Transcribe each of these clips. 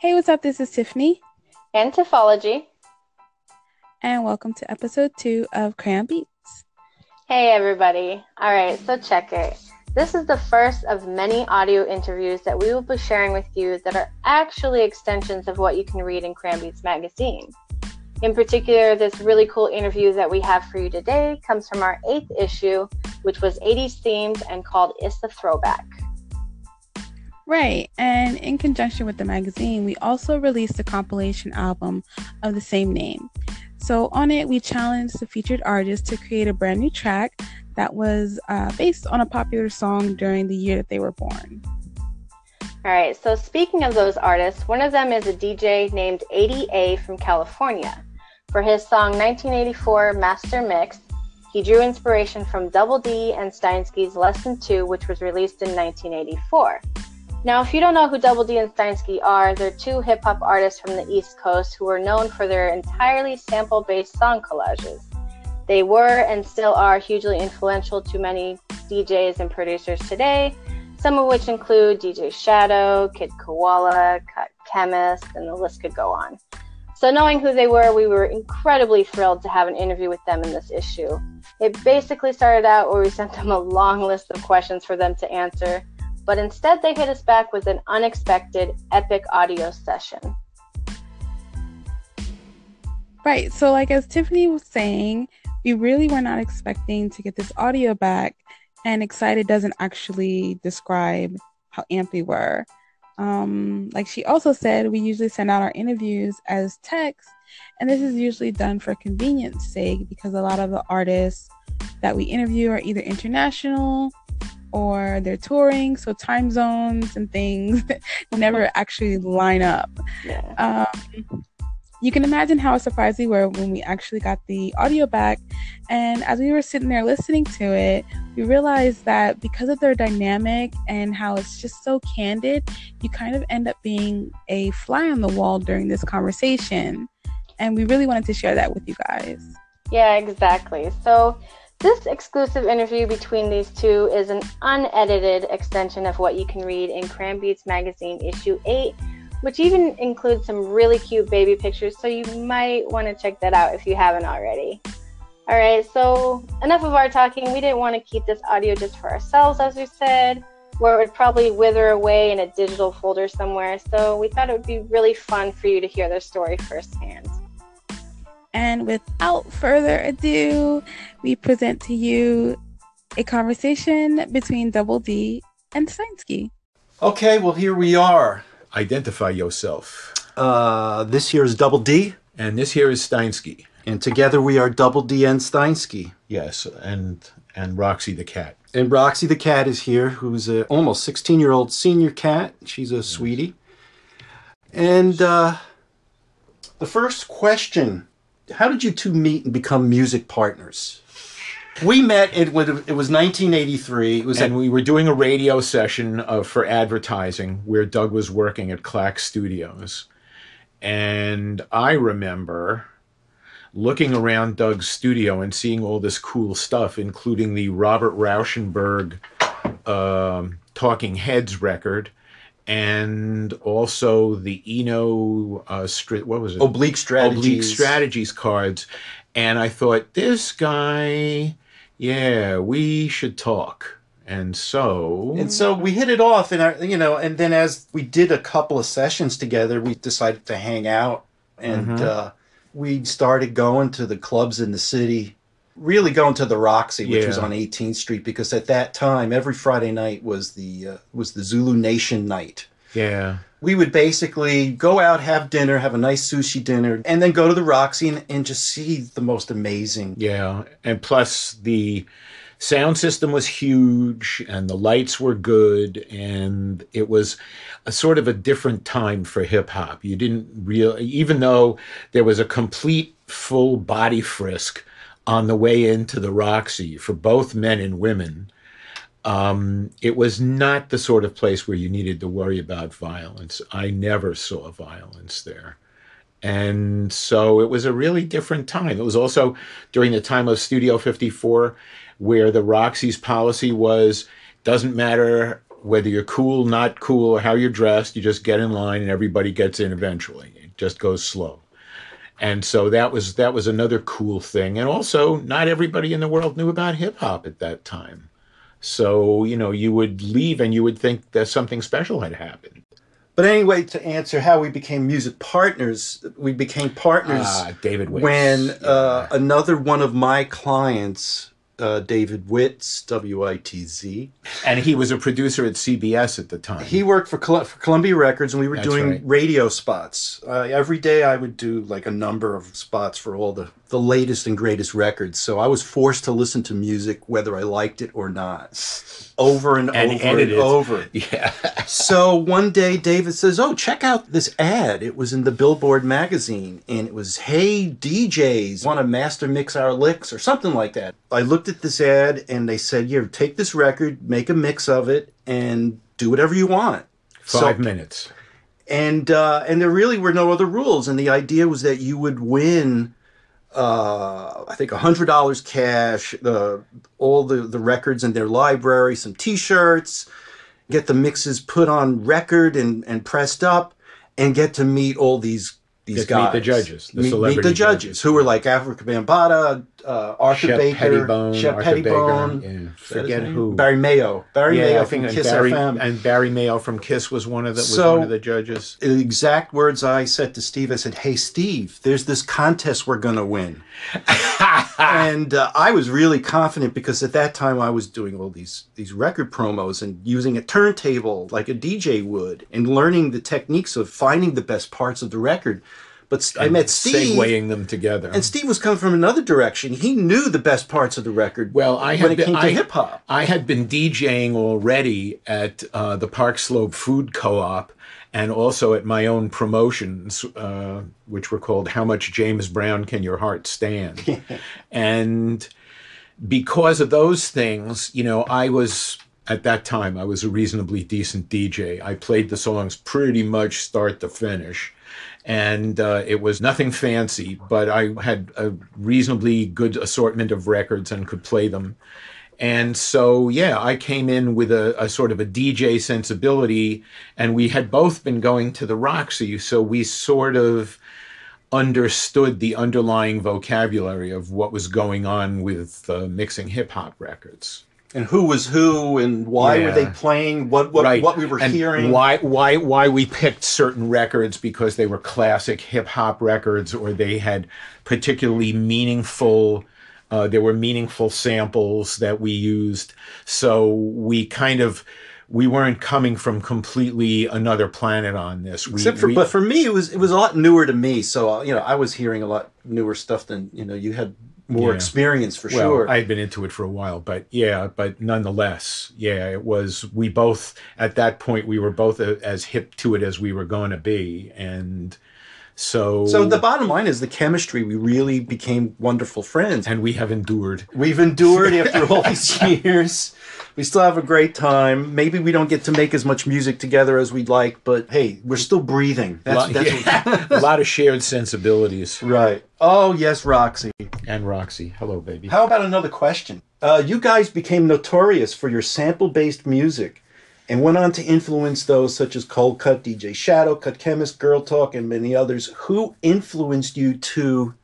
Hey, what's up? This is Tiffany. And Tiffology. And welcome to episode two of Crayon Beats. Hey, everybody. All right, so check it. This is the first of many audio interviews that we will be sharing with you that are actually extensions of what you can read in Crayon Beats magazine. In particular, this really cool interview that we have for you today comes from our eighth issue, which was 80s themed and called It's the Throwback. Right, and in conjunction with the magazine, we also released a compilation album of the same name. So, on it, we challenged the featured artists to create a brand new track that was uh, based on a popular song during the year that they were born. All right, so speaking of those artists, one of them is a DJ named 80A from California. For his song 1984 Master Mix, he drew inspiration from Double D and Steinski's Lesson 2, which was released in 1984. Now, if you don't know who Double D and Steinski are, they're two hip hop artists from the East Coast who are known for their entirely sample based song collages. They were and still are hugely influential to many DJs and producers today, some of which include DJ Shadow, Kid Koala, Cut Chemist, and the list could go on. So, knowing who they were, we were incredibly thrilled to have an interview with them in this issue. It basically started out where we sent them a long list of questions for them to answer but instead they hit us back with an unexpected epic audio session. Right. So, like as Tiffany was saying, we really were not expecting to get this audio back, and excited doesn't actually describe how amped we were. Um, like she also said, we usually send out our interviews as text, and this is usually done for convenience sake because a lot of the artists that we interview are either international or they're touring, so time zones and things never actually line up. Yeah. Um, you can imagine how surprised we were when we actually got the audio back. And as we were sitting there listening to it, we realized that because of their dynamic and how it's just so candid, you kind of end up being a fly on the wall during this conversation. And we really wanted to share that with you guys. Yeah, exactly. So this exclusive interview between these two is an unedited extension of what you can read in Crayon Beats Magazine issue 8, which even includes some really cute baby pictures, so you might want to check that out if you haven't already. All right, so enough of our talking. We didn't want to keep this audio just for ourselves, as we said, where it would probably wither away in a digital folder somewhere. So we thought it would be really fun for you to hear their story firsthand. And without further ado, we present to you a conversation between Double D and Steinski. Okay, well, here we are. Identify yourself. Uh, this here is Double D. And this here is Steinski. And together we are Double D and Steinski. Yes, and and Roxy the cat. And Roxy the cat is here, who's a almost 16 year old senior cat. She's a sweetie. And uh, the first question how did you two meet and become music partners? We met. It was it was 1983. It was and at, we were doing a radio session uh, for advertising where Doug was working at Clack Studios, and I remember looking around Doug's studio and seeing all this cool stuff, including the Robert Rauschenberg uh, Talking Heads record and also the Eno uh, stri- what was it? Oblique strategies. Oblique strategies cards, and I thought this guy, yeah, we should talk. And so and so we hit it off, and our, you know, and then as we did a couple of sessions together, we decided to hang out, and mm-hmm. uh, we started going to the clubs in the city really going to the Roxy, which yeah. was on 18th Street, because at that time, every Friday night was the uh, was the Zulu Nation night. Yeah. We would basically go out, have dinner, have a nice sushi dinner, and then go to the Roxy and, and just see the most amazing. Yeah, and plus the sound system was huge and the lights were good and it was a sort of a different time for hip hop. You didn't really even though there was a complete full body frisk on the way into the Roxy for both men and women, um, it was not the sort of place where you needed to worry about violence. I never saw violence there. And so it was a really different time. It was also during the time of Studio 54, where the Roxy's policy was doesn't matter whether you're cool, not cool, or how you're dressed, you just get in line and everybody gets in eventually. It just goes slow. And so that was that was another cool thing. And also not everybody in the world knew about hip hop at that time. So, you know, you would leave and you would think that something special had happened. But anyway, to answer how we became music partners, we became partners Ah, David Wicks. when uh, Yeah. another one of my clients, uh, David Witz, W I T Z, and he was a producer at CBS at the time. he worked for, Col- for Columbia Records, and we were That's doing right. radio spots. Uh, every day, I would do like a number of spots for all the the latest and greatest records. So I was forced to listen to music whether I liked it or not, over and, And over edit and over. yeah. So one day David says, "Oh, check out this ad. It was in the Billboard magazine and it was, "Hey DJs, want to master mix our licks or something like that." I looked at this ad and they said, "Here, take this record, make a mix of it and do whatever you want." Five So- minutes. and uh, and there really were no other rules. And the idea was that you would win, uh, I think, hundred dollars cash, uh, all the the records in their library, some T-shirts, get the mixes put on record and and pressed up, and get to meet all these. These to meet the judges, the meet, meet the judges, judges. who were like Afrika Bambaataa, uh, Arthur Shep Baker, Pettibone, Shep Arthur Pettibone, Baker, yeah. Is that his Forget who. Barry Mayo, Barry yeah, Mayo I think from and Kiss Barry FM. and Barry Mayo from Kiss was one of the was So- one of the judges. the exact words I said to Steve. I said, "Hey, Steve, there's this contest we're gonna win," and uh, I was really confident because at that time I was doing all these these record promos and using a turntable like a DJ would, and learning the techniques of finding the best parts of the record. But I met Steve, segueing them together. and Steve was coming from another direction. He knew the best parts of the record. Well, I when had it been, came to I, hip hop. I had been DJing already at uh, the Park Slope Food Co-op and also at my own promotions, uh, which were called "How Much James Brown Can Your Heart Stand," and because of those things, you know, I was at that time I was a reasonably decent DJ. I played the songs pretty much start to finish. And uh, it was nothing fancy, but I had a reasonably good assortment of records and could play them. And so, yeah, I came in with a, a sort of a DJ sensibility, and we had both been going to the Roxy, so we sort of understood the underlying vocabulary of what was going on with uh, mixing hip hop records. And who was who, and why were they playing? What what, right. what we were and hearing? Why why why we picked certain records because they were classic hip hop records or they had particularly meaningful uh, there were meaningful samples that we used. So we kind of we weren't coming from completely another planet on this. We, Except for, we- but for me, it was it was a lot newer to me. So uh, you know, I was hearing a lot newer stuff than you know. You had more Yeah. experience for well, sure. I had been into it for a while, but yeah, but nonetheless, yeah, it was. We both at that point we were both a, as hip to it as we were going to be, and so so the bottom line is the chemistry. We really became wonderful friends. and we have endured. We've endured after all these years. We still have a great time. Maybe we don't get to make as much music together as we'd like, but hey, we're still breathing. That's, Lot- that's yeah, a lot of shared sensibilities. right. Oh yes, Roxy. And Roxy, hello, baby. How about another question? Uh, you guys became notorious for your sample based music and went on to influence those such as Coldcut, DJ Shadow, Cut Chemist, Girl Talk, and many others. Who influenced you two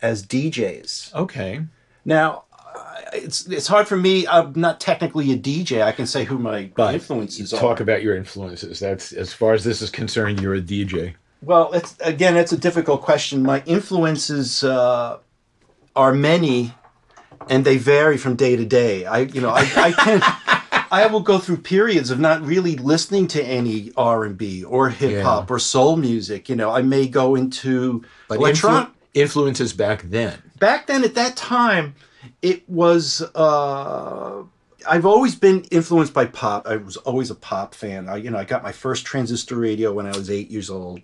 as DJs? Okay, Now, it's it's hard for me. I'm not technically a DJ. I can say who my but influences talk are. about your influences. That's as far as this is concerned, you're a DJ. Well, it's again, it's a difficult question. My influences uh, are many, and they vary from day to day. I, you know, I, I can, I will go through periods of not really listening to any R and B or hip hop or soul music. You know, I may go into But electronic. influ- influences back then. Back then, at that time, it was. Uh, I've always been influenced by pop. I was always a pop fan. I, you know, I got my first transistor radio when I was eight years old,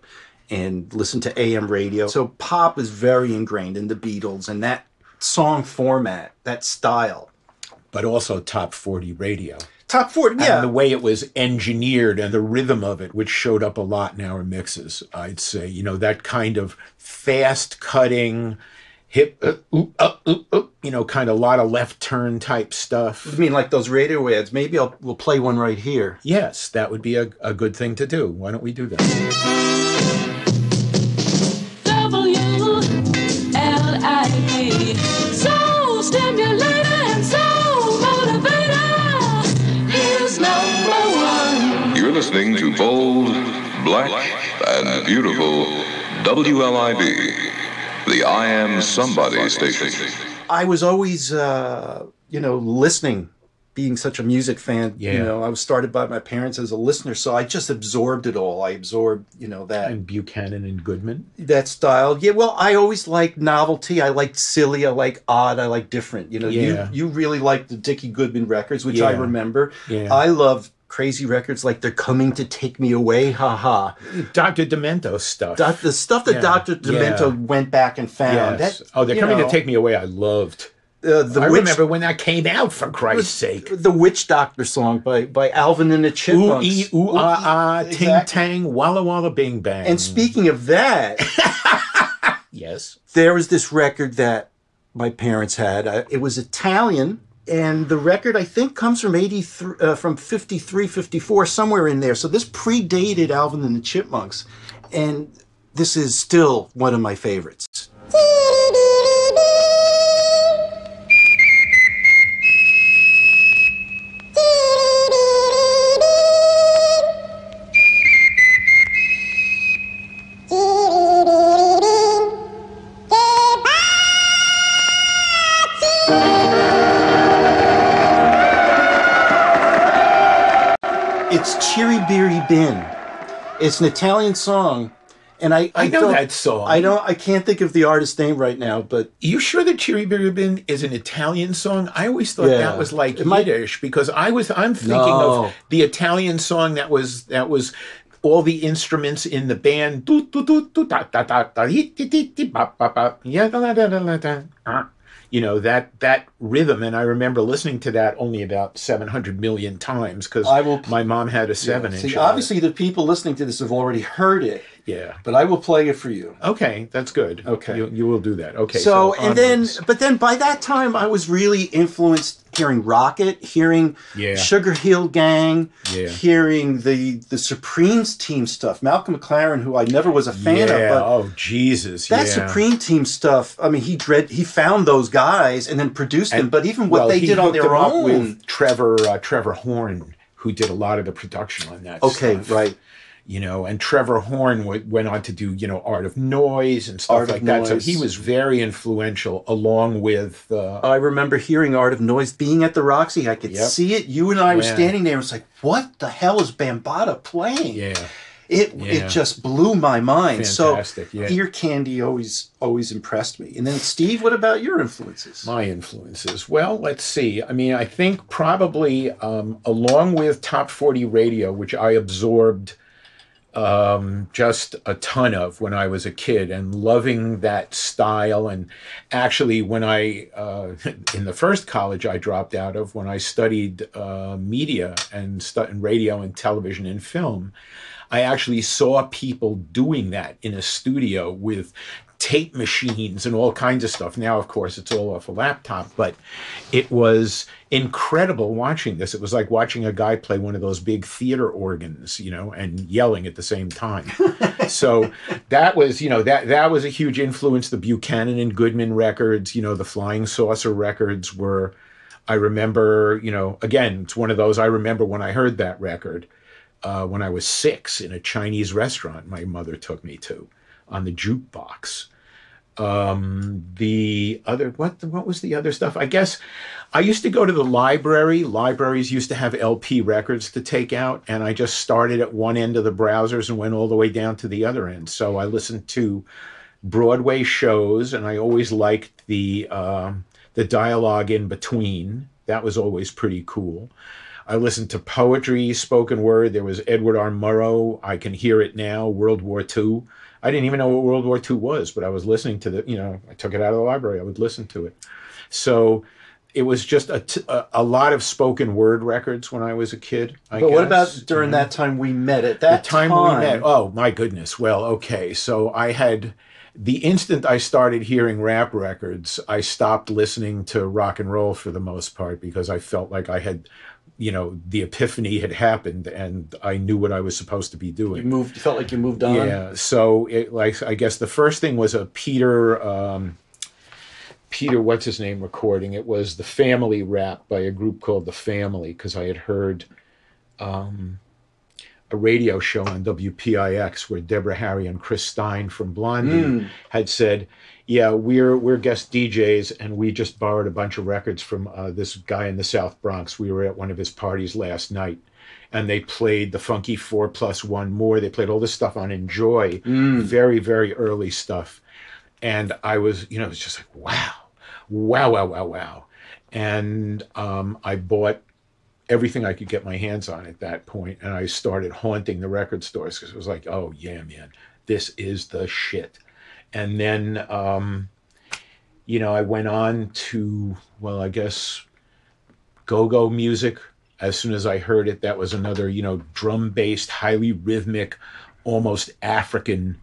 and listened to AM radio. So pop is very ingrained in the Beatles and that song format, that style. But also top 40 radio. Top forty, yeah. And the way it was engineered and the rhythm of it, which showed up a lot in our mixes, I'd say. You know, that kind of fast cutting hip, uh, oop, uh, oop, oop, you know, kind of a lot of left turn type stuff. I mean, like those radio ads. Maybe I'll we'll play one right here. Yes, that would be a, a good thing to do. Why don't we do that? W-L-I-D. Listening to Bold, Black, and Beautiful WLIB, the I Am Somebody station. I was always, uh, you know, listening, being such a music fan. You know, I was started by my parents as a listener, so I just absorbed it all. I absorbed, you know, that And Buchanan and Goodman. that style. Yeah, well, I always liked novelty. I liked silly. I like odd. I like different. You know, Yeah. you you really liked the Dickie Goodman records, which I remember. Yeah. I love crazy records like "They're Coming to Take Me Away," ha ha. Dr. Demento stuff. Doc- the stuff that Yeah. Dr. Demento Yeah. went back and found. yes. That, oh, they're coming know, to take me away. I loved. Uh, the I witch, remember when that came out, for Christ's sake. the Witch Doctor song by by Alvin and the Ooh, Chipmunks. ee, ooh, ah, ah, ting, Exactly. tang, walla, walla, bing, bang. And speaking of that, Yes. there was this record that my parents had. Uh, it was Italian, and the record I think comes from 83, uh, from 53, 54, somewhere in there. So this predated Alvin and the Chipmunks, and this is still one of my favorites. Bin. It's an Italian song, and I I know that song. I don't. I can't think of the artist's name right now, but you sure that Ciribiribin is an Italian song? I always thought Yeah. that was like It might- Yiddish because I was I'm thinking No. of the Italian song that was that was all the instruments in the band. Da, da, da, da, ba, ba, ba, yeah, da, da, da, da, da, da, ah. You know that that rhythm, and I remember listening to that only about seven hundred million times because I will- my mom had a seven inch. See, obviously the people listening to this have already heard it, yeah. but I will play it for you. Okay, that's good. Okay. you, you will do that. Okay. so, and then, but then by that time, I was really influenced hearing Rockit, hearing Yeah. Sugar Hill Gang, Yeah. hearing the the Supremes team stuff. Malcolm McLaren, who I never was a fan yeah. of, but oh Jesus. that. Supreme team stuff. I mean, he dread he found those guys and then produced them. But even what well, they did on their own, with Trevor uh, Trevor Horn, who did a lot of the production on that. okay, stuff, right. You know, and Trevor Horn w- went on to do you know Art of Noise and stuff Art like that. So he was very influential, along with uh, I remember hearing Art of Noise being at the Roxy. I could Yep. see it. You and I were Yeah. standing there. It's like, what the hell is Bambaataa playing? yeah, It Yeah. it just blew my mind. Fantastic, so yeah. Ear Candy always always impressed me. And then Steve, what about your influences? my influences. Well, let's see. I mean, I think probably um, along with Top Forty Radio, which I absorbed um, just a ton of when I was a kid and loving that style. And actually, when I, uh, in the first college I dropped out of, when I studied uh, media and, stu- and radio and television and film, I actually saw people doing that in a studio with tape machines and all kinds of stuff. Now, of course, it's all off a laptop, but it was incredible watching this. It was like watching a guy play one of those big theater organs, you know, and yelling at the same time. so that was, you know, that that was a huge influence. The Buchanan and Goodman records, you know, the Flying Saucer records were. I remember, you know, again, it's one of those. I remember when I heard that record uh, when I was six in a Chinese restaurant my mother took me to on the jukebox. Um, the other what what was the other stuff? I guess I used to go to the library. Libraries used to have LP records to take out, and I just started at one end of the browsers and went all the way down to the other end. So I listened to Broadway shows, and I always liked the um, the dialogue in between. That was always pretty cool. I listened to poetry, spoken word. There was Edward R. Murrow. I can hear it now. World War II. I didn't even know what World War II was, but I was listening to the. You know, I took it out of the library. I would listen to it. So it was just a, t- a, a lot of spoken word records when I was a kid. I but what about during know? that time we met? At that the time, we met? Oh my goodness. Well, okay. So I had the instant I started hearing rap records, I stopped listening to rock and roll for the most part because I felt like I had, you know, the epiphany had happened and I knew what I was supposed to be doing You moved. Felt like you moved on. Yeah. So it like I guess the first thing was a Peter um Peter what's his name recording. It was the Family Rap by a group called The Family because I had heard um a radio show on WPIX where Deborah Harry and Chris Stein from Blondie Mm. had said, "Yeah, we're we're guest DJs, and we just borrowed a bunch of records from uh, this guy in the South Bronx. We were at one of his parties last night, and they played the Funky Four Plus One More. They played all this stuff on Enjoy, Mm. very very early stuff, and I was, you know, it's just like wow, wow, wow, wow, wow, and um, I bought." Everything I could get my hands on at that point, and I started haunting the record stores because it was like, "Oh yeah, man, this is the shit." And then um, you know i went on to well i guess go-go music as soon as i heard it that was another you know drum based highly rhythmic almost african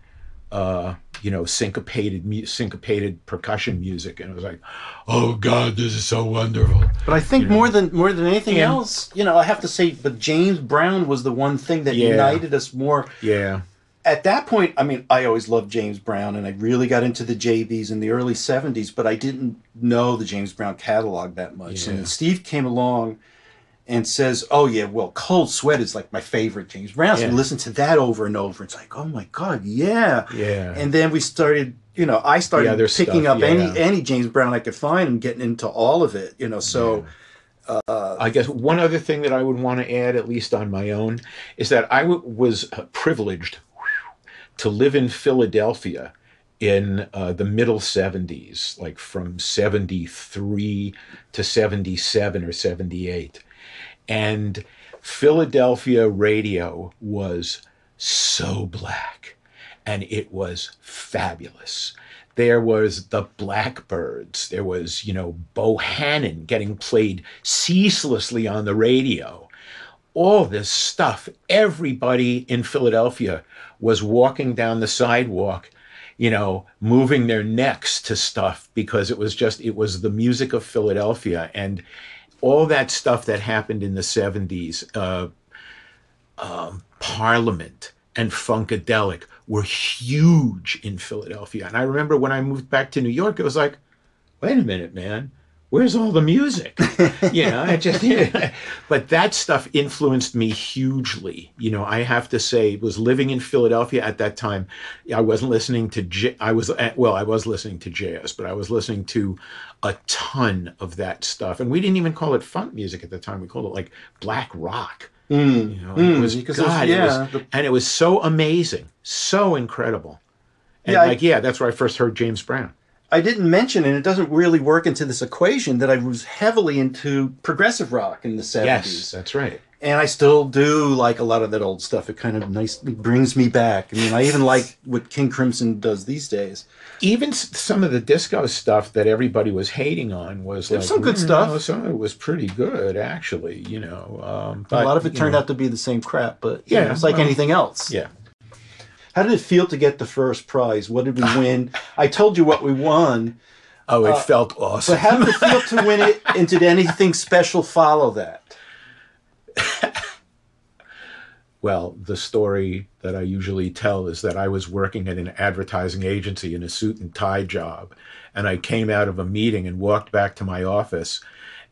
uh, you know syncopated syncopated percussion music and it was like oh god this is so wonderful But I think You know. more than more than anything And- else, you know, I have to say, but James Brown was the one thing that Yeah. united us more. yeah At that point, I mean, I always loved James Brown, and I really got into the JBs in the early '70s, but I didn't know the James Brown catalog that much. Yeah. And Steve came along and says, "Oh yeah, well, Cold Sweat is like my favorite James Brown." So we Yeah. listen to that over and over. It's like, oh my god, yeah. yeah And then we started, you know, I started picking stuff, up any yeah. any James Brown I could find and getting into all of it, you know. So I guess one other thing that I would want to add, at least on my own, is that I w- was uh, privileged to live in Philadelphia in uh, the middle 70s, like from 73 to 77 or 78. And Philadelphia radio was so black and it was fabulous. There was the Blackbyrds. There was, you know, Bohannon getting played ceaselessly on the radio. All this stuff. Everybody in Philadelphia was walking down the sidewalk, you know, moving their necks to stuff because it was just, it was the music of Philadelphia. And all that stuff that happened in the 70s, uh, um, Parliament and Funkadelic were huge in Philadelphia. And I remember when I moved back to New York, it was like, wait a minute, man, where's all the music? you know, I just, but that stuff influenced me hugely. You know, I have to say, was living in Philadelphia at that time. I wasn't listening to, J- I was, uh, well, I was listening to JS, but I was listening to a ton of that stuff. And we didn't even call it funk music at the time. We called it like black rock. mm, You know, mm, it was because it was- God, it yeah, was- and it was so amazing, so incredible. And Yeah, I- like, yeah, that's where I first heard James Brown. I didn't mention, and it doesn't really work into this equation, that I was heavily into progressive rock in the 70s. Yes, that's right. And I still do like a lot of that old stuff. It kind of nicely brings me back. I mean, I even like what King Crimson does these days. Even some of the disco stuff that everybody was hating on was like some good "Mm, stuff." no, some of it was pretty good, actually. You know, um, a lot of it turned know, out to be the same crap, but Yeah, yeah, it's like well, anything else. Yeah, How did it feel to get the first prize? What did we win? I told you what we won, oh, it Uh, felt awesome. but how did it feel to win it? And did anything special follow that? Well, the story that I usually tell is that I was working at an advertising agency in a suit and tie job. And I came out of a meeting and walked back to my office,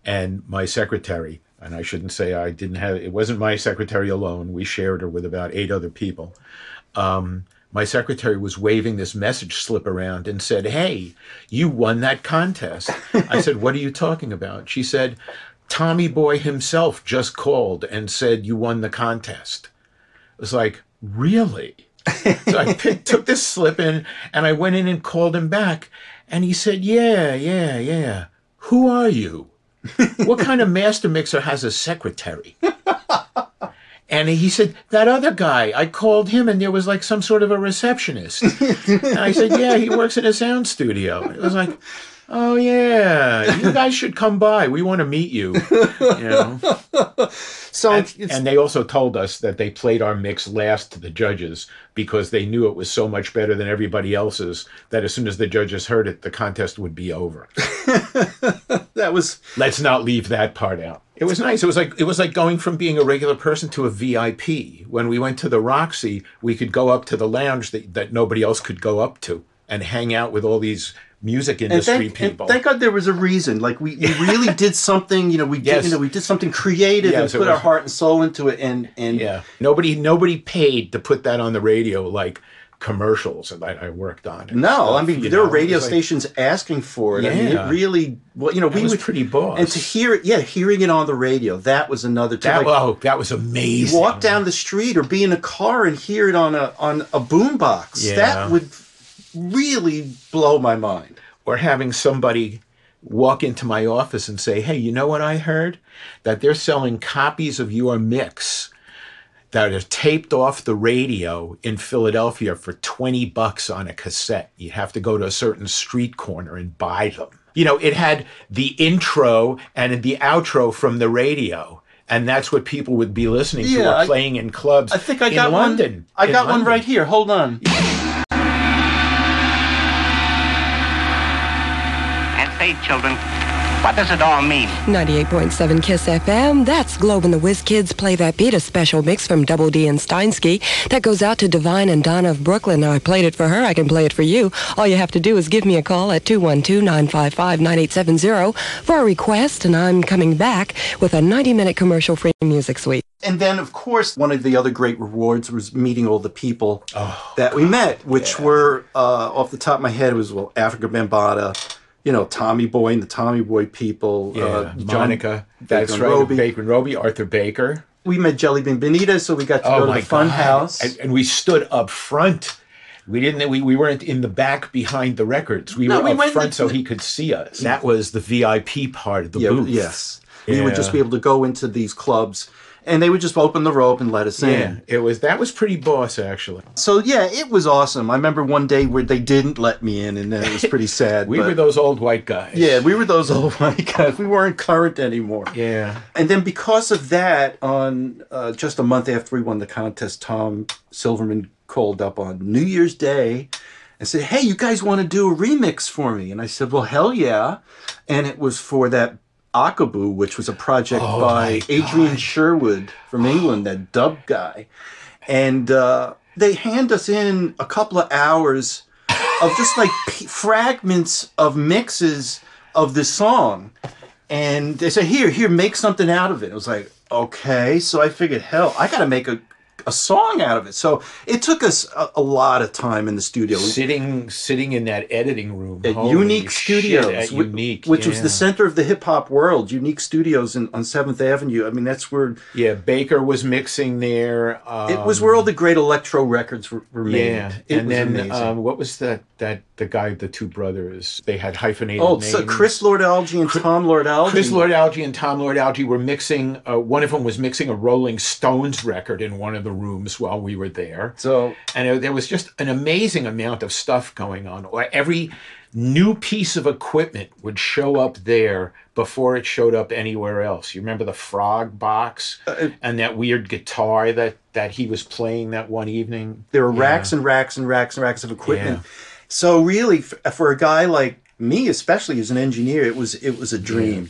and my secretary, and I shouldn't say I didn't have, it wasn't my secretary alone. We shared her with about eight other people. Um, my secretary was waving this message slip around and said, Hey, you won that contest. I said, What are you talking about? She said, Tommy Boy himself just called and said you won the contest. It was like, really? so I picked, took this slip in and I went in and called him back. And he said, Yeah, yeah, yeah. Who are you? What kind of master mixer has a secretary? And he said, That other guy, I called him and there was like some sort of a receptionist. and I said, Yeah, he works in a sound studio. It was like, Oh, yeah, you guys should come by. We want to meet you. You know? So And, and they also told us that they played our mix last to the judges because they knew it was so much better than everybody else's that as soon as the judges heard it, the contest would be over. that was Let's not leave that part out. It was nice. It was like it was like going from being a regular person to a VIP. When we went to the Roxy, we could go up to the lounge that, that nobody else could go up to and hang out with all these music and industry thank, and people. thank God there was a reason. Like we, we really did something. You know, we did. You know, we did something creative Yes, and put our heart and soul into it. And and yeah, nobody nobody paid to put that on the radio like commercials that I, I worked on. no, stuff, I mean there were know? It radio like- stations asking for it. I mean, Yeah. it really. Well, you know, That we was would pretty boss. and to hear it, yeah, hearing it on the radio, that was another. That, like, oh, that was amazing. walk down the street or be in a car and hear it on a on a boombox. Yeah. That would really blow my mind. or having somebody walk into my office and say, "Hey, you know what I heard? That they're selling copies of your mix that are taped off the radio in Philadelphia for 20 bucks on a cassette. You have to go to a certain street corner and buy them." You know, it had the intro and the outro from the radio. And that's what people would be listening to or I- playing in clubs. I think I in got London. one. I in got one right here. Hold on. And say, children, what does it all mean? 98.7 Kiss FM. That's Globe and the Whiz Kids Play That Beat, a special mix from Double D and Steinski. That goes out to Divine and Donna of Brooklyn. Now, I played it for her. I can play it for you. All you have to do is give me a call at 212-955-9870 for a request, and I'm coming back with a 90-minute commercial-free music suite. And then, of course, one of the other great rewards was meeting all the people Oh, that we met, which were uh, off the top of my head was well, Afrika Bambaataa, you know, Tommy Boy and the Tommy Boy people, Yeah, uh, Monica. That's Baker right. Robie. Baker and Robie, Arthur Baker. We met Jelly Bean Benitez, so we got to go to the fun God. house. And, and we stood up front. We didn't. We, we weren't in the back behind the records. We No, were we up went front so he could see us. That was the VIP part of the yeah, booth. yes. We would just be able to go into these clubs, and they would just open the rope and let us in. Yeah, it was. That was pretty boss, actually. So yeah, it was awesome. I remember one day where they didn't let me in, and then it was pretty sad. We but- were those old white guys. Yeah, we were those old white guys. We weren't current anymore. Yeah. And then because of that, on uh, just a month after we won the contest, Tom Silverman called up on New Year's Day and said, "Hey, you guys want to do a remix for me?" And I said, "Well, hell yeah!" And it was for that Akabu, which was a project Oh by Adrian Sherwood from England, that dub guy. And uh, they hand us in a couple of hours of just like p- fragments of mixes of the song. And they said, here, here, make something out of it. I was like, okay. So I figured, hell, I got to make a, a song out of it. So it took us a, a lot of time in the studio. Sitting, sitting in that editing room At Holy Unique shit, Studios, at whi- Unique, which was the center of the hip hop world. Unique Studios in, on Seventh Avenue. I mean, that's where Yeah, Baker was mixing there. Um, it was where all the great electro records were, were made. Yeah, it and then um, what was that? That the guy, the two brothers, they had hyphenated oh, names. so Chris Lord Alge and Tom Lord Alge. Chris Lord Alge and Tom Lord Alge were mixing. Uh, one of them was mixing a Rolling Stones record in one of the rooms while we were there, So and it- there was just an amazing amount of stuff going on. Every new piece of equipment would show up there before it showed up anywhere else. You remember the Frog box Uh, and that weird guitar that that he was playing that one evening. there were Yeah. racks and racks and racks and racks of equipment. Yeah. So really, for a guy like me, especially as an engineer, it was it was a dream.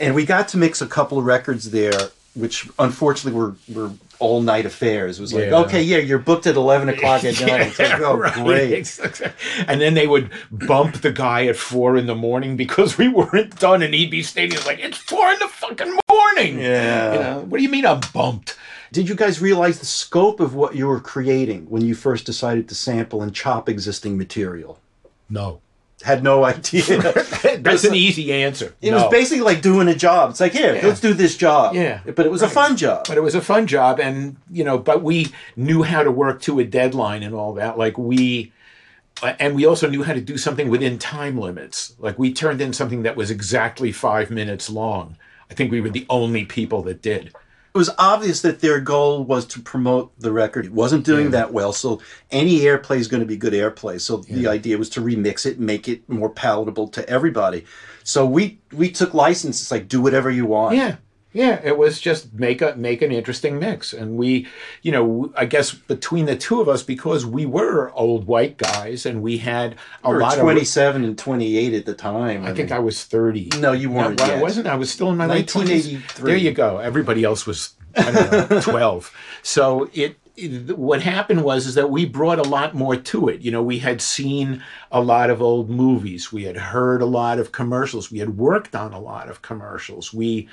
And we got to mix a couple of records there, which unfortunately were were all night affairs. It was like, Yeah. okay, yeah, you're booked at eleven o'clock at night. It's like, oh, right. great. And then they would bump the guy at four in the morning because we weren't done, and he'd be standing like, "It's four in the fucking morning." Yeah. You know, what do you mean I'm bumped? Did you guys realize the scope of what you were creating when you first decided to sample and chop existing material? No. Had no idea. That's an easy answer. It No. was basically like doing a job. It's like, here, Yeah. let's do this job. Yeah, But it was a fun job. but it was a fun job and you know but we knew how to work to a deadline and all that like we uh, and we also knew how to do something within time limits like we turned in something that was exactly five minutes long i think we were the only people that did it was obvious that their goal was to promote the record. It wasn't doing Yeah. that well, so any airplay is going to be good airplay. So the idea was to remix it, make it more palatable to everybody. So we we took license. It's like do whatever you want. yeah Yeah, it was just make a make an interesting mix, and we, you know, I guess between the two of us, because we were old white guys, and we had a were lot 27 and 28 at the time. of. I think I was thirty. No, you weren't I yet. wasn't. I was still in my late twenties. 1983. There you go. Everybody else was I don't know, twelve. So it. What happened was is that we brought a lot more to it. You know, we had seen a lot of old movies. We had heard a lot of commercials. We had worked on a lot of commercials. We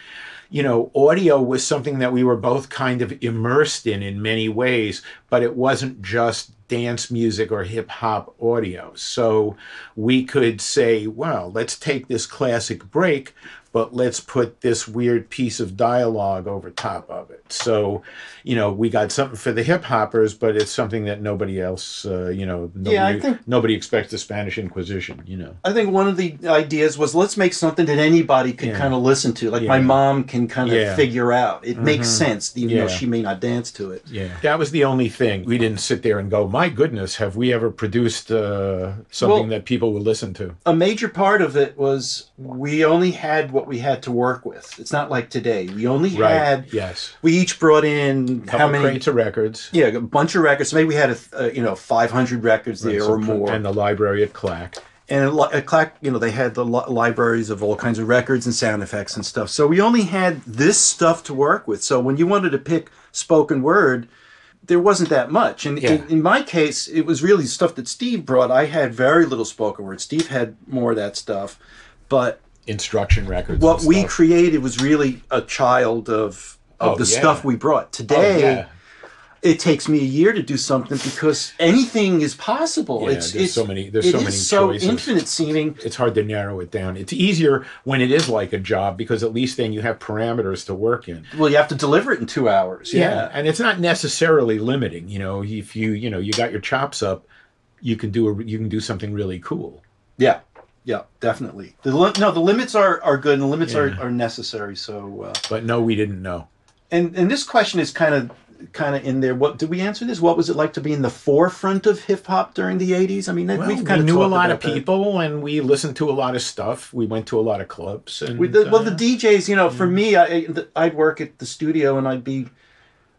you know, audio was something that we were both kind of immersed in in many ways, but it wasn't just dance music or hip hop audio. So we could say, well, let's take this classic break, but let's put this weird piece of dialogue over top of it. So, you know, we got something for the hip hoppers, but it's something that nobody else, uh, you know, nobody, Yeah, I think- nobody expects the Spanish Inquisition, you know. I think one of the ideas was let's make something that anybody could Yeah. kind of listen to, like my mom can kind of Yeah. figure out. It makes Mhm. sense, even though she may not dance to it. Yeah, that was the only thing. We didn't sit there and go, "My goodness, have we ever produced uh, something Well- that people will listen to?" A major part of it was we only had what we had to work with. It's not like today. We only Right. had. Yes. We each brought in how many? crates of records. Yeah, a bunch of records. Maybe we had a, th- uh, you know 500 records there So- or more. And the library at Clack. and a, li- clack, you know, they had the li- libraries of all kinds of records and sound effects and stuff. So we only had this stuff to work with. So when you wanted to pick spoken word, there wasn't that much. And Yeah. in, in my case, it was really stuff that Steve brought. I had very little spoken word. Steve had more of that stuff, but Instruction records. what we created was really a child of of Oh, the yeah. stuff we brought. Oh, Today, yeah. it takes me a year to do something because anything is possible. Yeah, it's there's it's so many- there's it so is many so choices. infinite seeming. It's hard to narrow it down. It's easier when it is like a job because at least then you have parameters to work in. Well, you have to deliver it in two hours. Yeah. and it's not necessarily limiting. You know, if you you know you got your chops up, you can do a you can do something really cool. Yeah. Yeah, definitely. The li- no, the limits are, are good and the limits Yeah. are, are necessary. So, uh, But no, we didn't know. and and this question is kind of kind of in there. What did we answer this? What was it like to be in the forefront of hip hop during the '80s? I mean, Well, we've we kind of knew a lot of about that. people, and we listened to a lot of stuff. We went to a lot of clubs, and We, the, well, uh, the DJs, you know, for me, I, I'd work at the studio and I'd be,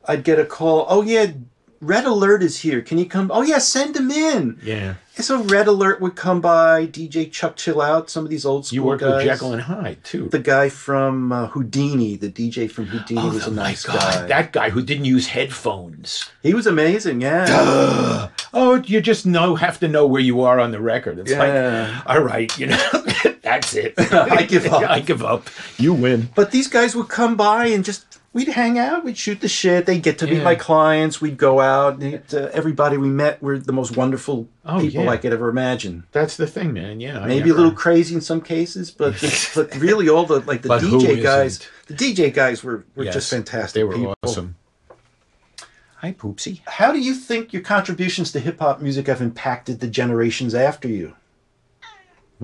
I'd get a call. Oh yeah, Red Alert is here. Can you come? Oh yeah, send him in. yeah, so Red Alert would come by. DJ Chuck Chill Out. Some of these old school you worked guys. with Jekyll and Hyde too. the guy from uh, Whodini, the DJ from Whodini, oh was a my nice God, guy. that guy who didn't use headphones. he was amazing. Yeah. Oh, you just know have to know where you are on the record. It's Yeah. like, all right, you know, that's it. I give up. I give up. You win. But these guys would come by and just we'd hang out, we'd shoot the shit. They'd get to meet Yeah. my clients. We'd go out. And uh, everybody we met were the most wonderful Oh, people yeah. I could ever imagine. That's the thing, man. Yeah, I Maybe a little crazy in some cases, but but really all the like the But DJ guys, the DJ guys were were Yes, just fantastic. They were people. awesome. Hi, Poopsie. How do you think your contributions to hip hop music have impacted the generations after you?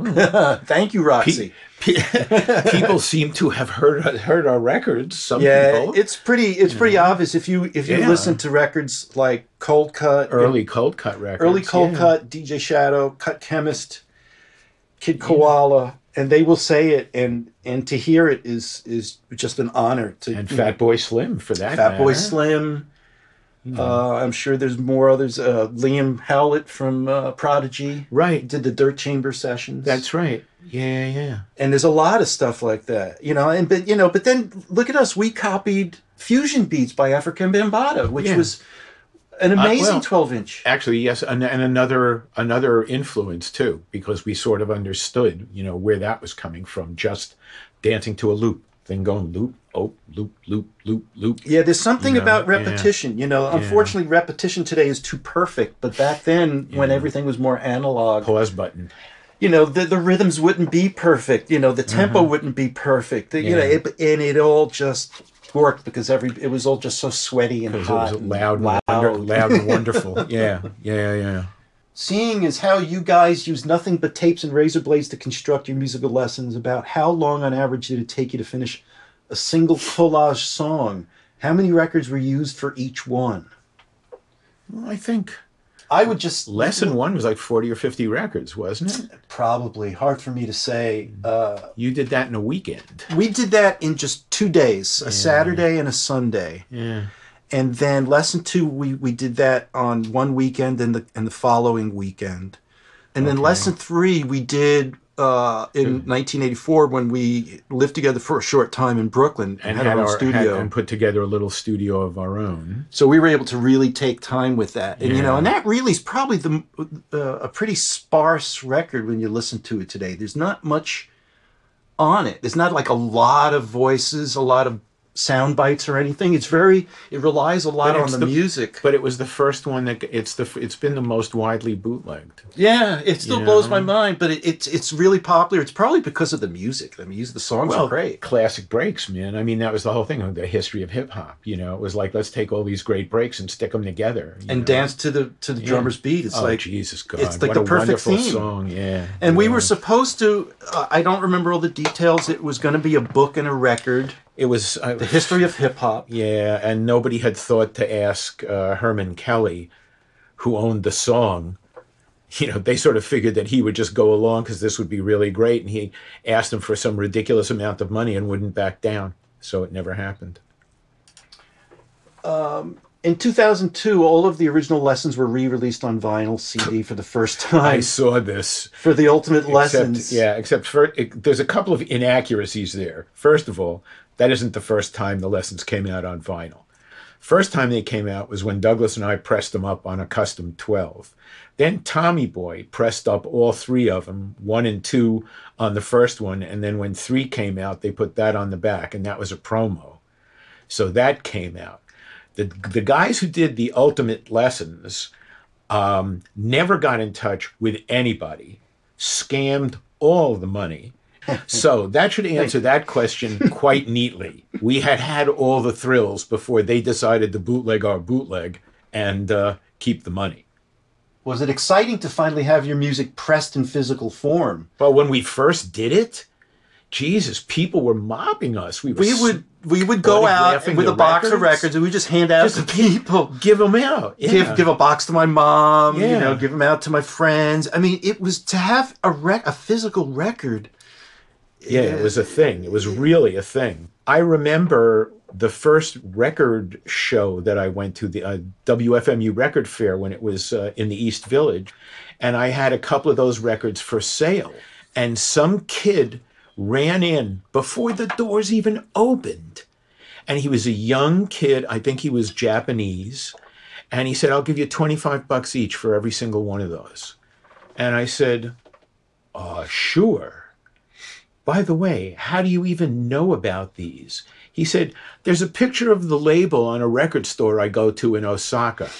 Thank you, Roxy. Pe- people seem to have heard heard our records. Some yeah, people. it's pretty. It's pretty obvious if you if you Yeah. listen to records like Coldcut, early cold cut records. early Cold yeah. Cut, DJ Shadow, Cut Chemist, Kid Koala, and they will say it, and and to hear it is is just an honor. To and Fat Boy Slim for that. Fat Boy matter. Slim. Uh, I'm sure there's more others. Uh, Liam Howlett from uh, Prodigy Right. did the Dirt Chamber sessions. That's right. Yeah, yeah. and there's a lot of stuff like that, you know. And but you know, but then look at us. We copied Fusion Beats by African Bambaataa, which Yeah. was an amazing well, 12 inch. Actually, yes, and, and another another influence too, because we sort of understood, you know, where that was coming from. Just dancing to a loop, then going loop, oh, loop, loop, loop, loop. Yeah, there's something You know, about yeah. repetition. You know, unfortunately, repetition today is too perfect. But back then, when everything was more analog, Pause button. you know, the, the rhythms wouldn't be perfect. You know, the tempo wouldn't be perfect. You know, Mm-hmm. It, and it all just worked because every it was all just so sweaty and hot, was and loud, loud. and wonder, loud and wonderful. Yeah, yeah, yeah. Seeing is how you guys use nothing but tapes and razor blades to construct your musical lessons. About how long, on average, did it take you to finish a single collage song? How many records were used for each one? Well, I think I would just Lesson one was like 40 or 50 records, wasn't it? probably hard for me to say. Uh, You did that in a weekend. we did that in just two days, a Saturday and a Sunday. Yeah. And then lesson two we we did that on one weekend and the and the following weekend and then lesson three we did uh, in 1984 when we lived together for a short time in Brooklyn and, And had, had our own studio. had- and put together a little studio of our own. so we were able to really take time with that, and you know, and that really is probably the uh, a pretty sparse record when you listen to it today. There's not much on it. There's not like a lot of voices, a lot of sound bites or anything. It's very it relies a lot on the, the- music. But it was the first one that it's the it's been the most widely bootlegged. Yeah, it still You blows know? my mind, but it, it's it's really popular. It's probably because of the music. I mean, use the songs are great. classic breaks, man. I mean, that was the whole thing of the history of hip hop. You know, it was like let's take all these great breaks and stick them together And know? dance to the to the Yeah. drummer's beat. It's oh, like Jesus God, it's like what the a perfect theme. song. Yeah, And we were supposed to. Uh, I don't remember all the details. It was going to be a book and a record, It was uh, the history of hip hop. Yeah, and nobody had thought to ask uh, Herman Kelly, who owned the song. You know, they sort of figured that he would just go along because this would be really great, and he asked him for some ridiculous amount of money and wouldn't back down. So it never happened. In 2002, all of the original lessons were re-released on vinyl CD for the first time I saw this. for the ultimate Except, lessons. yeah, except for it, there's a couple of inaccuracies there. First of all, that isn't the first time the lessons came out on vinyl. First time they came out was when Douglas and I pressed them up on a custom 12. Then Tommy Boy pressed up all three of them, one and two on the first one, and then when three came out, they put that on the back, and that was a promo. So that came out. The the guys who did the ultimate lessons um, never got in touch with anybody, scammed all the money. So that should answer that question quite neatly. We had had all the thrills before they decided to bootleg our bootleg and uh, keep the money. Was it exciting to finally have your music pressed in physical form? Well, when we first did it, Jesus, people were mobbing us. We, We would we would go out with a box of records? records and we just hand out Just to people. give them out. Yeah. Give give a box to my mom. You know, give them out to my friends. I mean, it was to have a rec a physical record. Yeah, it was a thing. It was really a thing. I remember the first record show that I went to, the uh, WFMU Record Fair, when it was uh, in the East Village, and I had a couple of those records for sale. And some kid ran in before the doors even opened. And he was a young kid. I think he was Japanese. And he said, I'll give you 25 bucks each for every single one of those. And I said, uh, sure. By the way, how do you even know about these? He said, There's a picture of the label on a record store I go to in Osaka.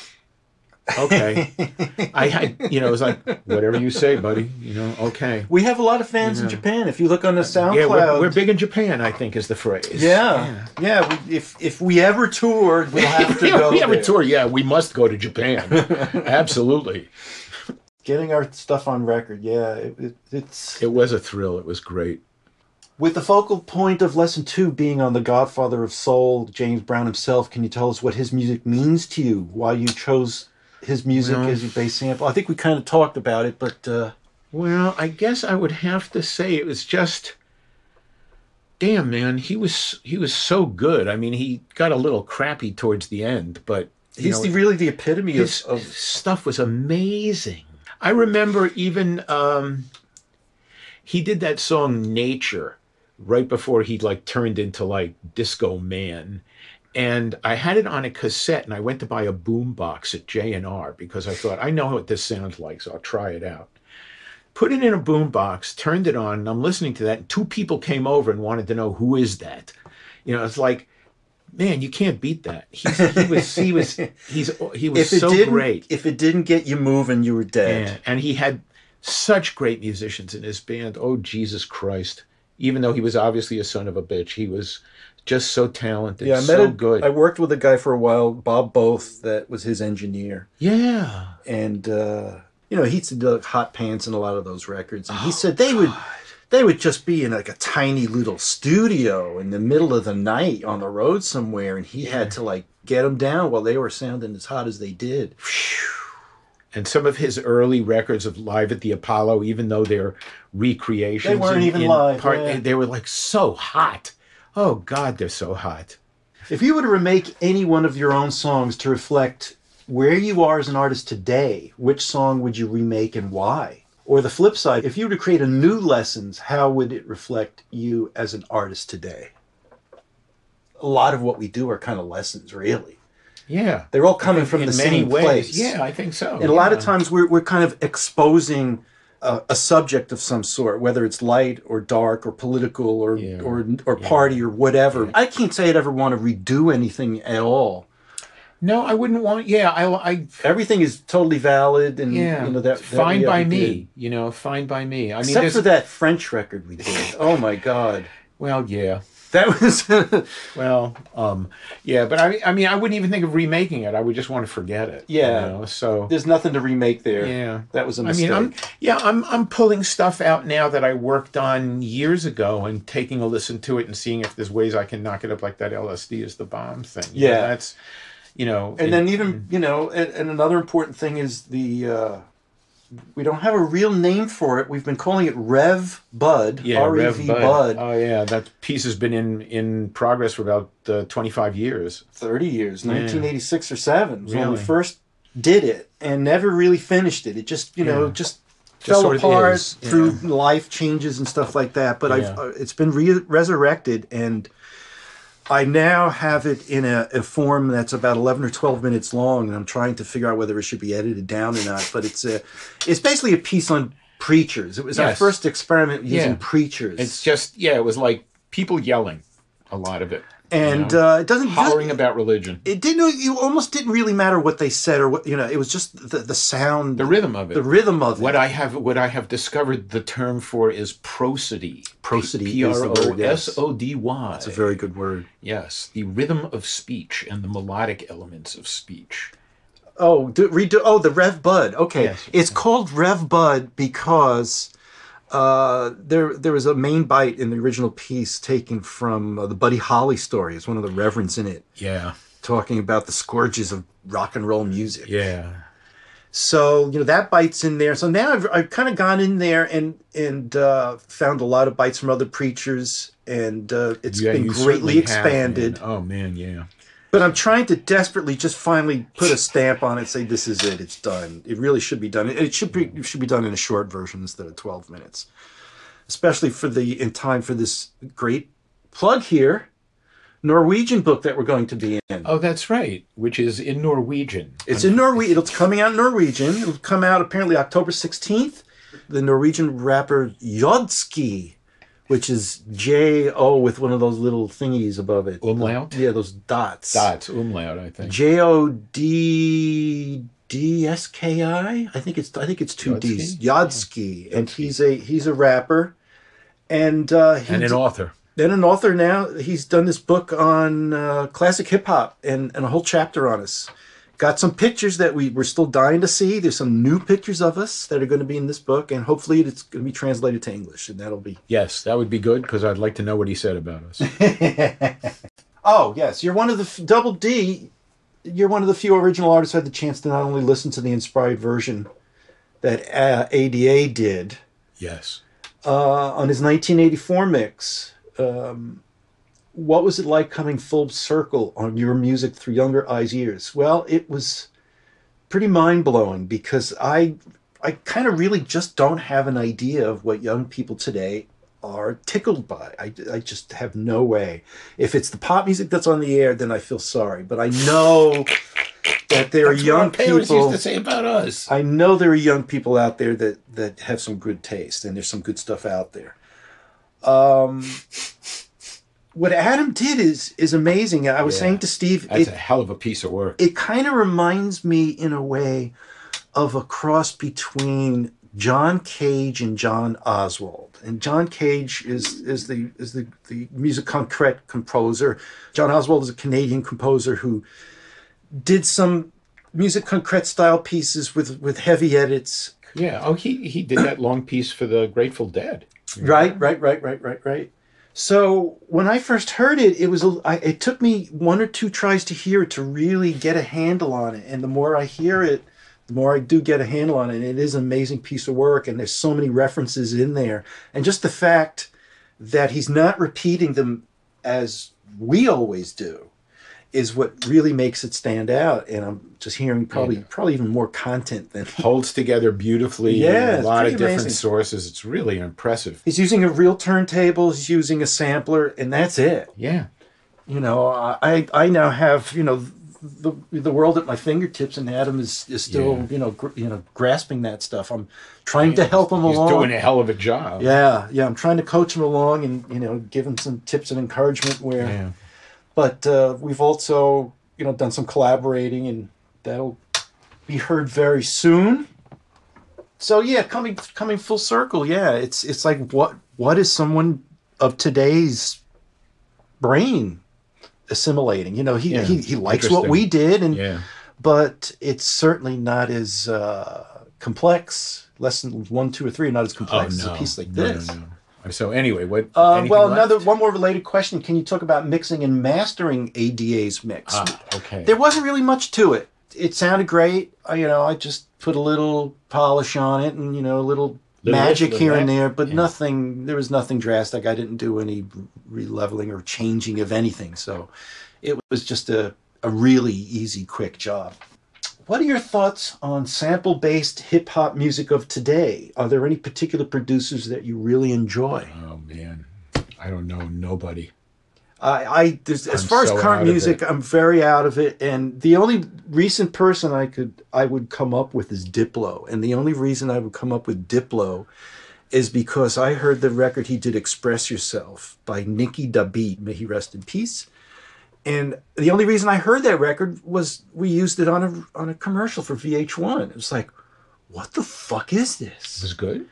Okay. I you know, it was like, whatever you say, buddy, you know, okay. We have a lot of fans in Japan. If you look on the SoundCloud, Yeah, we're, we're big in Japan, I think is the phrase. Yeah, yeah. we, if if we ever toured, we'll have to Yeah. go. we have there. tour. Yeah, we must go to Japan. Absolutely. Getting our stuff on record. Yeah, it, it, it's It was a thrill. It was great. with the focal point of lesson two being on the Godfather of Soul, James Brown himself. Can you tell us what his music means to you? Why you chose his music Well- as your bass sample? I think we kind of talked about it, but uh, Well, I guess I would have to say it was just damn man, he was he was so good. I mean, he got a little crappy towards the end, but he's know, the, really the epitome of, his, of his stuff was amazing. I remember even um, he did that song "Nature" right before he like turned into like Disco Man, and I had it on a cassette, and I went to buy a boom box at J and R because I thought I know what this sounds like, so I'll try it out. Put it in a boom box, turned it on, and I'm listening to that. And two people came over and wanted to know who is that. You know, it's like, man, you can't beat that. He's, he was, he was, he's, he was if it so didn't great. if it didn't get you moving, you were dead. Yeah, and he had such great musicians in his band. Oh Jesus Christ! Even though he was obviously a son of a bitch, he was just so talented, Yeah, I met so a, good. I worked with a guy for a while, Bob Both, that was his engineer, yeah, and uh, you know he used to do like, hot pants in a lot of those records. Oh, And he said they would they would just be in like a tiny little studio in the middle of the night on the road somewhere, and he had to like get them down while they were sounding as hot as they did. And some of his early records of Live at the Apollo, even though they're recreations, They weren't in- even in live, yeah. they were like so hot. Oh God, they're so hot. If you were to remake any one of your own songs to reflect where you are as an artist today, which song would you remake and why? Or the flip side, if you were to create a new lessons, how would it reflect you as an artist today? A lot of what we do are kind of lessons, really. Yeah, They're all coming from in the many same ways. place. Yeah, I think so. And a lot of times we're, we're kind of exposing a, a subject of some sort, whether it's light or dark or political or Yeah. or, or party or whatever. I can't say I'd ever want to redo anything at all. No, I wouldn't want. Yeah, I, I Everything is totally valid and yeah, you know that, that fine by me. did. You know, fine by me. I mean, Except for that French record we did. Oh my god. Well, yeah. That was Well, um, yeah, but I, I mean, I wouldn't even think of remaking it. I would just want to forget it. you Yeah. know, So there's nothing to remake there. yeah, That was a I mistake. mean, I'm yeah, I'm I'm pulling stuff out now that I worked on years ago and taking a listen to it and seeing if there's ways I can knock it up like that LSD is the bomb thing. You know, Yeah. that's you know, and it- then even you know and, and another important thing is the uh we don't have a real name for it we've been calling it rev bud yeah, r-e-v Rev bud, Bud. Oh yeah, that piece has been in in progress for about uh, 25 years. 30 years 1986 or 7 was when we first did it and never really finished it it just you know just Just fell sort of apart yeah. through life changes and stuff like that but Yeah. i've uh, it's been re- resurrected and I now have it in a, a form that's about 11 or 12 minutes long, and I'm trying to figure out whether it should be edited down or not. But it's a, it's basically a piece on preachers. It was our first experiment using Yeah. preachers. It's just yeah, it was like people yelling, a lot of it, and you know? uh, it doesn't hollering about religion, It didn't. You almost didn't really matter what they said or what you know. It was just the the sound, the rhythm of it. the rhythm of it. What I have, what I have discovered, the term for is prosody. Prosody P R O. S O D Y. It's a very good word. yes, the rhythm of speech and the melodic elements of speech. Oh, do, redo. Oh, the Rev Bud. Okay, Yes. it's called Rev Bud because uh, there there was a main bite in the original piece taken from uh, the Buddy Holly story. It's one of the reverends in it Yeah, talking about the scourges of rock and roll music. yeah, So you know that bites in there. So now I've, I've kind of gone in there and and uh, found a lot of bites from other preachers, and uh, it's Yeah, been greatly certainly have, expanded. man. oh man, yeah. But I'm trying to desperately just finally put a stamp on it, say this is it, it's done. It really should be done. It should be it should be done in a short version instead of 12 minutes, especially for the in time for this great plug here, Norwegian book that we're going to be in. Oh, that's right. Which is in Norwegian. It's in Norwegian. It's coming out in Norwegian. It'll come out apparently October 16th. The Norwegian rapper Jodski, which is J O with one of those little thingies above it. Umlaut? Yeah, those dots. Dots umlaut, I think. J O D D S K I. I think it's I think it's two D's. Yodsky, and he's a he's a rapper, and uh, he and an d- author. then an author. Now he's done this book on uh, classic hip hop and and a whole chapter on us. Got some pictures that we we're still dying to see. There's some new pictures of us that are going to be in this book, and hopefully it's going to be translated to English, and that'll be Yes, that would be good because I'd like to know what he said about us. Oh yes, you're one of the f- double D. You're one of the few original artists who had the chance to not only listen to the inspired version that uh, ADA did yes. uh, on his 1984 mix. Um, what was it like coming full circle on your music through younger eyes' ears? Well, it was pretty mind blowing because I I kind of really just don't have an idea of what young people today are tickled by. I, I just have no way. If it's the pop music that's on the air, then I feel sorry. But I know that there are That's what young people. used to say about us. I know there are young people out there that that have some good taste, and there's some good stuff out there. Um, what Adam did is is amazing. I was Yeah. saying to Steve, That's it, a hell of a piece of work. it kind of reminds me in a way of a cross between John Cage and John Oswald. And John Cage is is the is the the music concrete composer. John Oswald is a Canadian composer who did some music concrete style pieces with with heavy edits. Yeah. Oh, he he did that long piece for the Grateful Dead. Right, right, right, right, right, right. So when I first heard it, it was it took me one or two tries to hear it to really get a handle on it. And the more I hear it, the more I do get a handle on it. It is an amazing piece of work, and there's so many references in there, and just the fact that he's not repeating them as we always do is what really makes it stand out. And I'm just hearing probably probably even more content than Holds together beautifully. Yeah, a lot of different amazing. sources. It's really impressive. he's using a real turntable. He's using a sampler, and that's it. Yeah. you know i i now have you know the the world at my fingertips and adam is is still Yeah. you know gr- you know grasping that stuff i'm trying to help him He's along doing a hell of a job. yeah yeah i'm trying to coach him along and you know give him some tips and encouragement where Yeah. But uh, we've also you know done some collaborating and that'll be heard very soon. So yeah coming coming full circle yeah it's it's like what what is someone of today's brain assimilating? You know he Yeah, he, he likes what we did and Yeah. but it's certainly not as uh, complex lesson one two or three not as complex as a piece like Oh, No, this. no, no. So anyway, what? uh, well, left? another one more related question. Can you talk about mixing and mastering ADA's mix? Ah, okay. There wasn't really much to it. It sounded great. I, you know, I just put a little polish on it and you know a little, Little magic here little and there, but Yeah. nothing. There was nothing drastic. I didn't do any releveling or changing of anything. So it was just a a really easy, quick job. What are your thoughts on sample based hip hop music of today? Are there any particular producers that you really enjoy? Oh man, I don't know nobody. I, as I'm far so as current music. I'm very out of it. And the only recent person I could I would come up with is Diplo. And the only reason I would come up with Diplo is because I heard the record he did "Express Yourself" by Nicky Da B, may he rest in peace. And the only reason I heard that record was we used it on a on a commercial for VH1. It was like, what the fuck is It this? was good.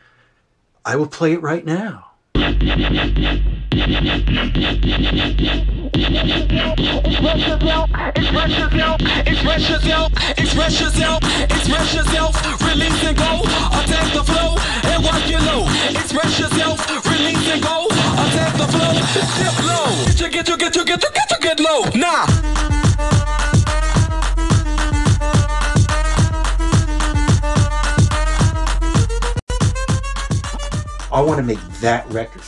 I will play it right now. Express yourself, express yourself, express yourself, release and go, attack the flow, and work your low. Express yourself, release and go, attack the flow, dip low. Get you, get you, get you, get you, get you, get low. Nah. I want to make that record.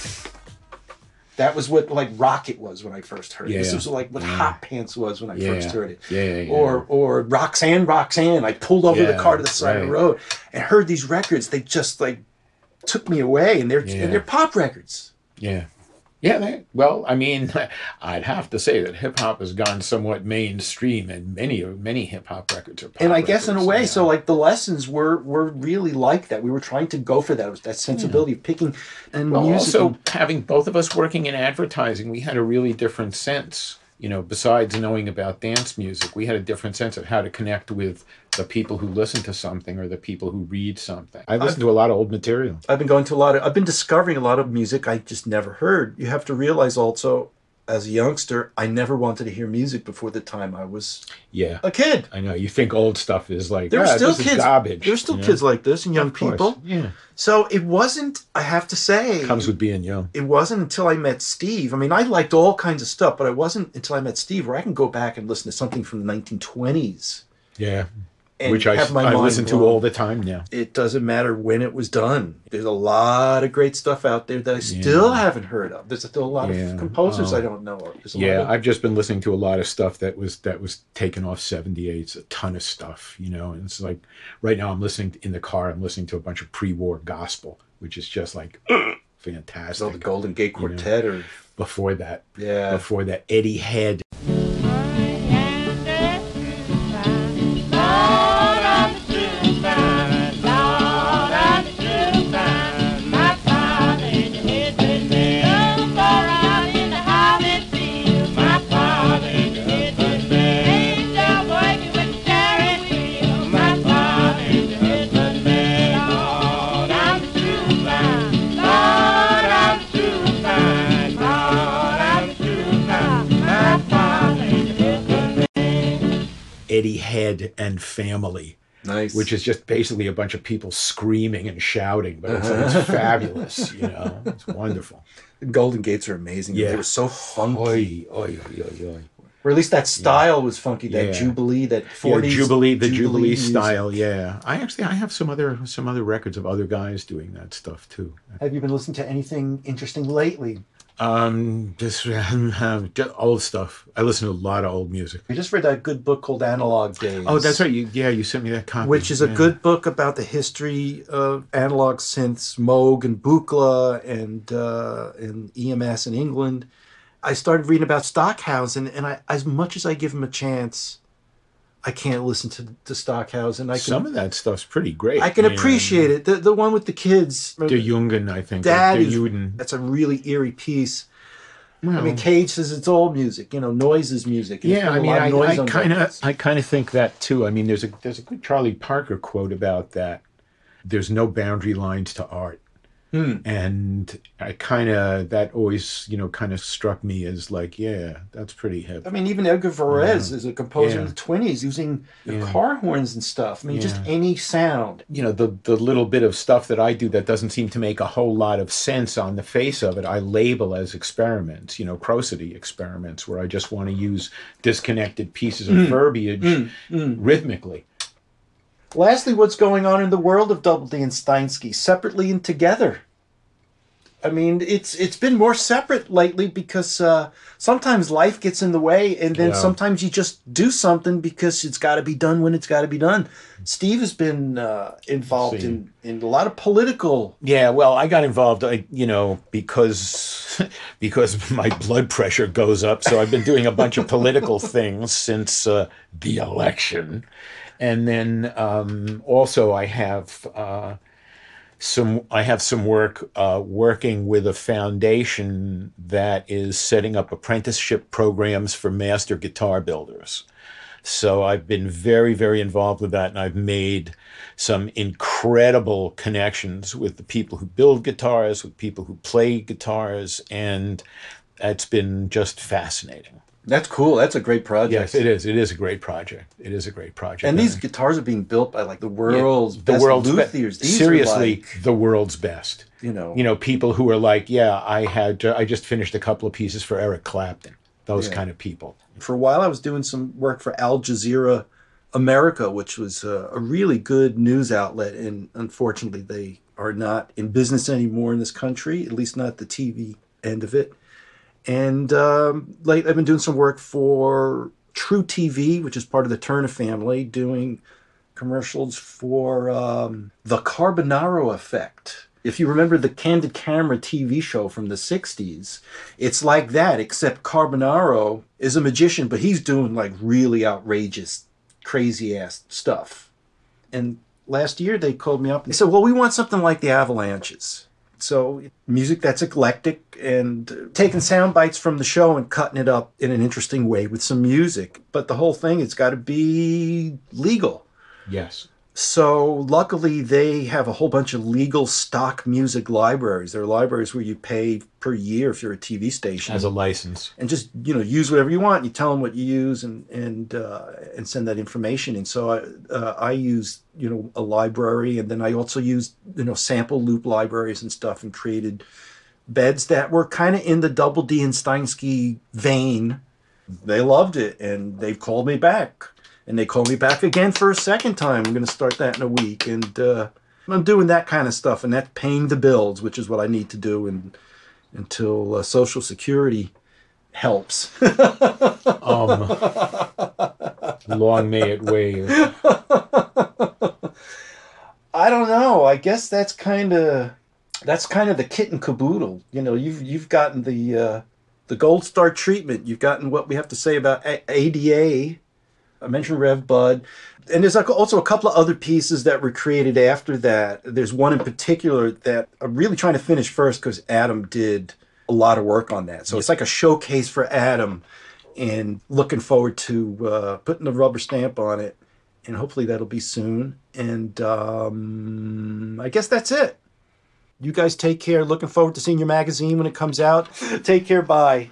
That was what like Rockit was when I first heard it. This was like what Yeah. Hot Pants was when I Yeah. first heard it. Yeah, yeah, yeah. Or or Roxanne, Roxanne. I pulled over the car to the side of the road and heard these records. They just like took me away, and they're Yeah. and they're pop records. Yeah. Yeah, they, well, I mean, I'd have to say that hip hop has gone somewhat mainstream, and many many hip hop records are. And I guess in a way, now. so like the lessons were were really like that. We were trying to go for that that hmm. sensibility of picking and Well, music. also and- having both of us working in advertising, we had a really different sense. You know, besides knowing about dance music, we had a different sense of how to connect with the people who listen to something or the people who read something. I listen to a lot of old material. I've been going to a lot of I've been discovering a lot of music I just never heard. You have to realize also as a youngster, I never wanted to hear music before the time I was Yeah, a kid. I know. You think old stuff is like There were "Ah, still this is kids garbage. There were still you know? kids like this and young people. Yeah, So it wasn't I have to say comes with being young. it wasn't until I met Steve. I mean, I liked all kinds of stuff, but it wasn't until I met Steve where I can go back and listen to something from the 1920s. Yeah, And which I, I listen to all the time now. it doesn't matter when it was done. There's a lot of great stuff out there that I still haven't heard of. There's still a lot Yeah. of composers Oh. I don't know of. There's a lot Yeah, of- I've just been listening to a lot of stuff that was that was taken off 78s, a ton of stuff, you know. And it's like right now I'm listening in the car, I'm listening to a bunch of pre-war gospel, which is just like fantastic. so the Golden Gate You know. Quartet or before that, yeah. before that Eddie Head. Eddie Head and Family, Nice. which is just basically a bunch of people screaming and shouting, but it's, it's uh-huh. fabulous, you know. It's wonderful. Golden Gates are amazing. Yeah. They were so funky. Oi, oi, oi, oi, oi. Or at least that style was funky. That Yeah. Jubilee, that Yeah, 40s Jubilee, the Jubilee, music. style. Yeah, I actually I have some other some other records of other guys doing that stuff too. Have you been listening to anything interesting lately? Um, just just old stuff. I listen to a lot of old music. We just read that good book called Analog Days. Oh, that's right. You, yeah, you sent me that copy. Which is a good book about the history of analog synths, Moog and Buchla and uh, and EMS in England. I started reading about Stockhausen, and I, as much as I give him a chance, I can't listen to, to Stockhausen. I can, Some of that stuff's pretty great. I can appreciate it. The the one with the kids. De Jungen, I think. De is that's a really eerie piece. I mean, Cage says it's all music. You know, noise is music. yeah, I mean, I, noise I on kind of. I kind of think that too. I mean, there's a there's a good Charlie Parker quote about that. There's no boundary lines to art, Hmm. and I kind of that always, you know, kind of struck me as like, yeah, that's pretty hip. I mean, even Edgar Varese is a composer in the twenties using the Yeah. car horns and stuff. I mean, just any sound. you know the the little bit of stuff that I do that doesn't seem to make a whole lot of sense on the face of it, I label as experiments, you know, prosody experiments, where I just want to use disconnected pieces of hmm. verbiage hmm. Hmm. rhythmically. Lastly, what's going on in the world of Double D and Steinski, separately and together? I mean, it's it's been more separate lately because uh, sometimes life gets in the way, and then Yeah. sometimes you just do something because it's got to be done when it's got to be done. Steve has been uh, involved See. in, in a lot of political. Yeah, well, I got involved, I, you know, because because my blood pressure goes up. So I've been doing a bunch of political things since uh, the election, and then um, also I have uh, some I have some work uh, working with a foundation that is setting up apprenticeship programs for master guitar builders. So I've been very, very involved with that, and I've made some incredible connections with the people who build guitars, with people who play guitars, and it's been just fascinating. That's cool. That's a great project. Yes, it is. It is a great project. It is a great project. And these I- guitars are being built by like the world's the best world's be- luthiers. Are seriously like, the world's best. you know, You know, people who are like, yeah, I had uh, I just finished a couple of pieces for Eric Clapton. Those Yeah. kind of people. for a while I was doing some work for Al Jazeera America, which was a, a really good news outlet, and unfortunately they are not in business anymore in this country, at least not the TV end of it. And um, like I've been doing some work for True TV, which is part of the Turner family, doing commercials for um, the Carbonaro Effect. If you remember the Candid Camera TV show from the 60s, it's like that, except Carbonaro is a magician, but he's doing like really outrageous, crazy ass stuff. And last year they called me up and they said, Well, we want something like the Avalanches. So music that's eclectic and taking sound bites from the show and cutting it up in an interesting way with some music. But the whole thing, it's got to be legal. Yes. So luckily, they have a whole bunch of legal stock music libraries. They're libraries where you pay per year if you're a TV station, As a license. and just you know use whatever you want. You tell them what you use, and and uh, and send that information And So I uh, I use you know a library, and then I also used you know sample loop libraries and stuff, and created beds that were kind of in the Double D and Steinski vein. They loved it, and they've called me back and they call me back again for a second time. I'm going to start that in a week, and uh, I'm doing that kind of stuff, and that's paying the bills, which is what I need to do, and until uh, Social Security helps. Um, long may it wave. I don't know. I guess that's kind of that's kind of the kit and caboodle. You know, you've you've gotten the uh, the gold star treatment. You've gotten what we have to say about A- ADA. I mentioned Rev Bud, and there's also a couple of other pieces that were created after that. There's one in particular that I'm really trying to finish first because Adam did a lot of work on that. So it's like a showcase for Adam, and looking forward to uh, putting the rubber stamp on it and hopefully that'll be soon. And um, I guess that's it. You guys take care. Looking forward to seeing your magazine when it comes out. Take care. Bye.